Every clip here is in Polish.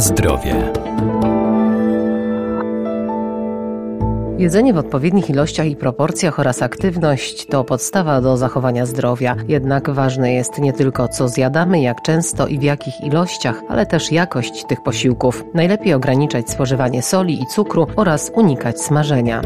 Zdrowie. Jedzenie w odpowiednich ilościach i proporcjach oraz aktywność to podstawa do zachowania zdrowia. Jednak ważne jest nie tylko co zjadamy, jak często i w jakich ilościach, ale też jakość tych posiłków. Najlepiej ograniczać spożywanie soli i cukru oraz unikać smażenia.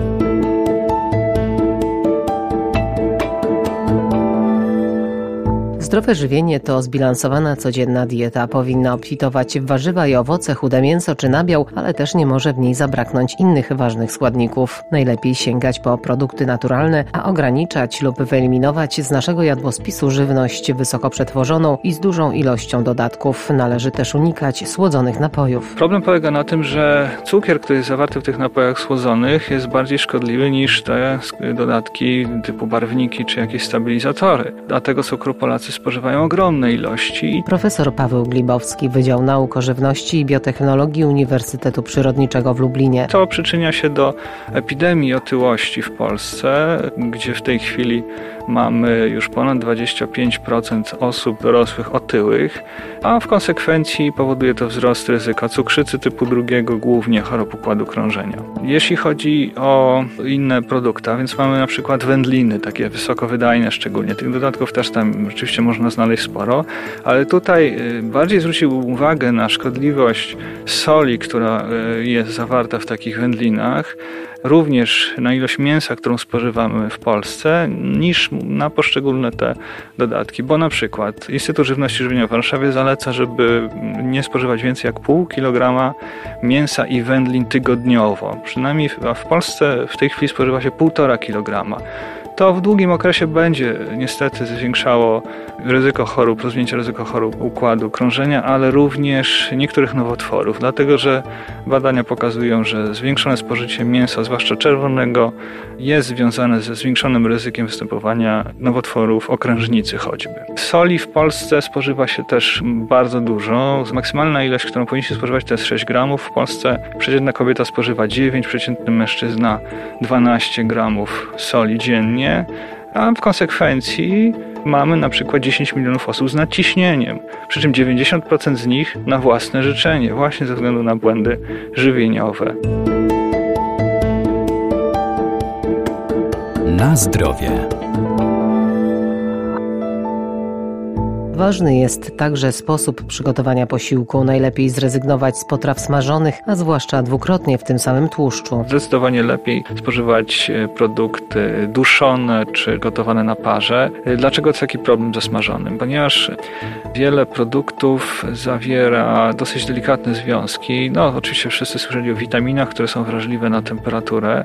Zdrowe żywienie to zbilansowana codzienna dieta. Powinna obfitować w warzywa i owoce, chude mięso czy nabiał, ale też nie może w niej zabraknąć innych ważnych składników. Najlepiej sięgać po produkty naturalne, a ograniczać lub wyeliminować z naszego jadłospisu żywność wysoko przetworzoną i z dużą ilością dodatków. Należy też unikać słodzonych napojów. Problem polega na tym, że cukier, który jest zawarty w tych napojach słodzonych jest bardziej szkodliwy niż te dodatki typu barwniki czy jakieś stabilizatory. Dlatego cukru Polacy spożywają ogromne ilości. Profesor Paweł Glibowski, Wydział Nauk o Żywności i Biotechnologii Uniwersytetu Przyrodniczego w Lublinie. To przyczynia się do epidemii otyłości w Polsce, gdzie w tej chwili mamy już ponad 25% osób dorosłych otyłych, a w konsekwencji powoduje to wzrost ryzyka cukrzycy typu drugiego, głównie chorób układu krążenia. Jeśli chodzi o inne produkty, a więc mamy na przykład wędliny, takie wysokowydajne szczególnie, tych dodatków też tam rzeczywiście można znaleźć sporo, ale tutaj y, bardziej zwrócił uwagę na szkodliwość soli, która y, jest zawarta w takich wędlinach, również na ilość mięsa, którą spożywamy w Polsce, niż na poszczególne te dodatki. Bo na przykład Instytut Żywności Żywienia w Warszawie zaleca, żeby nie spożywać więcej jak pół kilograma mięsa i wędlin tygodniowo. Przynajmniej w Polsce w tej chwili spożywa się półtora kilograma to w długim okresie będzie niestety zwiększało ryzyko chorób, rozwinięcie ryzyko chorób układu krążenia, ale również niektórych nowotworów, dlatego że badania pokazują, że zwiększone spożycie mięsa, zwłaszcza czerwonego, jest związane ze zwiększonym ryzykiem występowania nowotworów okrężnicy choćby. Soli w Polsce spożywa się też bardzo dużo. Maksymalna ilość, którą powinniśmy spożywać to jest 6 gramów. W Polsce przeciętna kobieta spożywa 9, przeciętny mężczyzna 12 gramów soli dziennie a w konsekwencji mamy na przykład 10 milionów osób z nadciśnieniem, przy czym 90% z nich na własne życzenie, właśnie ze względu na błędy żywieniowe. Na zdrowie. Ważny jest także sposób przygotowania posiłku. Najlepiej zrezygnować z potraw smażonych, a zwłaszcza dwukrotnie w tym samym tłuszczu. Zdecydowanie lepiej spożywać e, produkty duszone czy gotowane na parze. E, dlaczego jest taki problem ze smażonym? Ponieważ wiele produktów zawiera dosyć delikatne związki. No, oczywiście wszyscy słyszeli o witaminach, które są wrażliwe na temperaturę,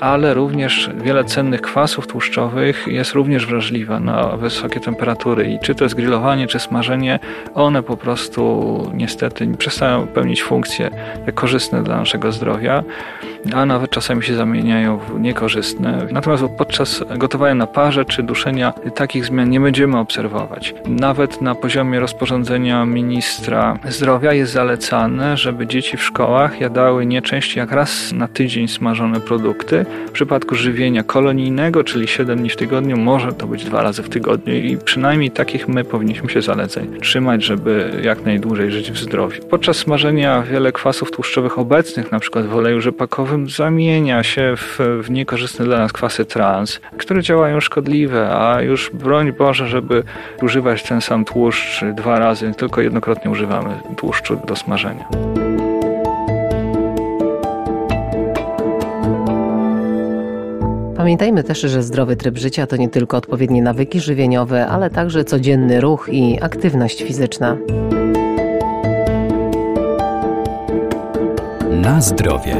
ale również wiele cennych kwasów tłuszczowych jest również wrażliwe na wysokie temperatury. I czy to jest grillowanie, gotowanie czy smażenie, one po prostu niestety przestają pełnić funkcje korzystne dla naszego zdrowia, a nawet czasami się zamieniają w niekorzystne. Natomiast podczas gotowania na parze czy duszenia takich zmian nie będziemy obserwować. Nawet na poziomie rozporządzenia ministra zdrowia jest zalecane, żeby dzieci w szkołach jadały nie częściej jak raz na tydzień smażone produkty. W przypadku żywienia kolonijnego, czyli 7 dni w tygodniu, może to być dwa razy w tygodniu i przynajmniej takich my powinniśmy się zaleceń trzymać, żeby jak najdłużej żyć w zdrowiu. Podczas smażenia wiele kwasów tłuszczowych obecnych, przykład w oleju rzepakowym, zamienia się w, w niekorzystne dla nas kwasy trans, które działają szkodliwe, a już broń Boże, żeby używać ten sam tłuszcz dwa razy, tylko jednokrotnie używamy tłuszczu do smażenia. Pamiętajmy też, że zdrowy tryb życia to nie tylko odpowiednie nawyki żywieniowe, ale także codzienny ruch i aktywność fizyczna. Na zdrowie.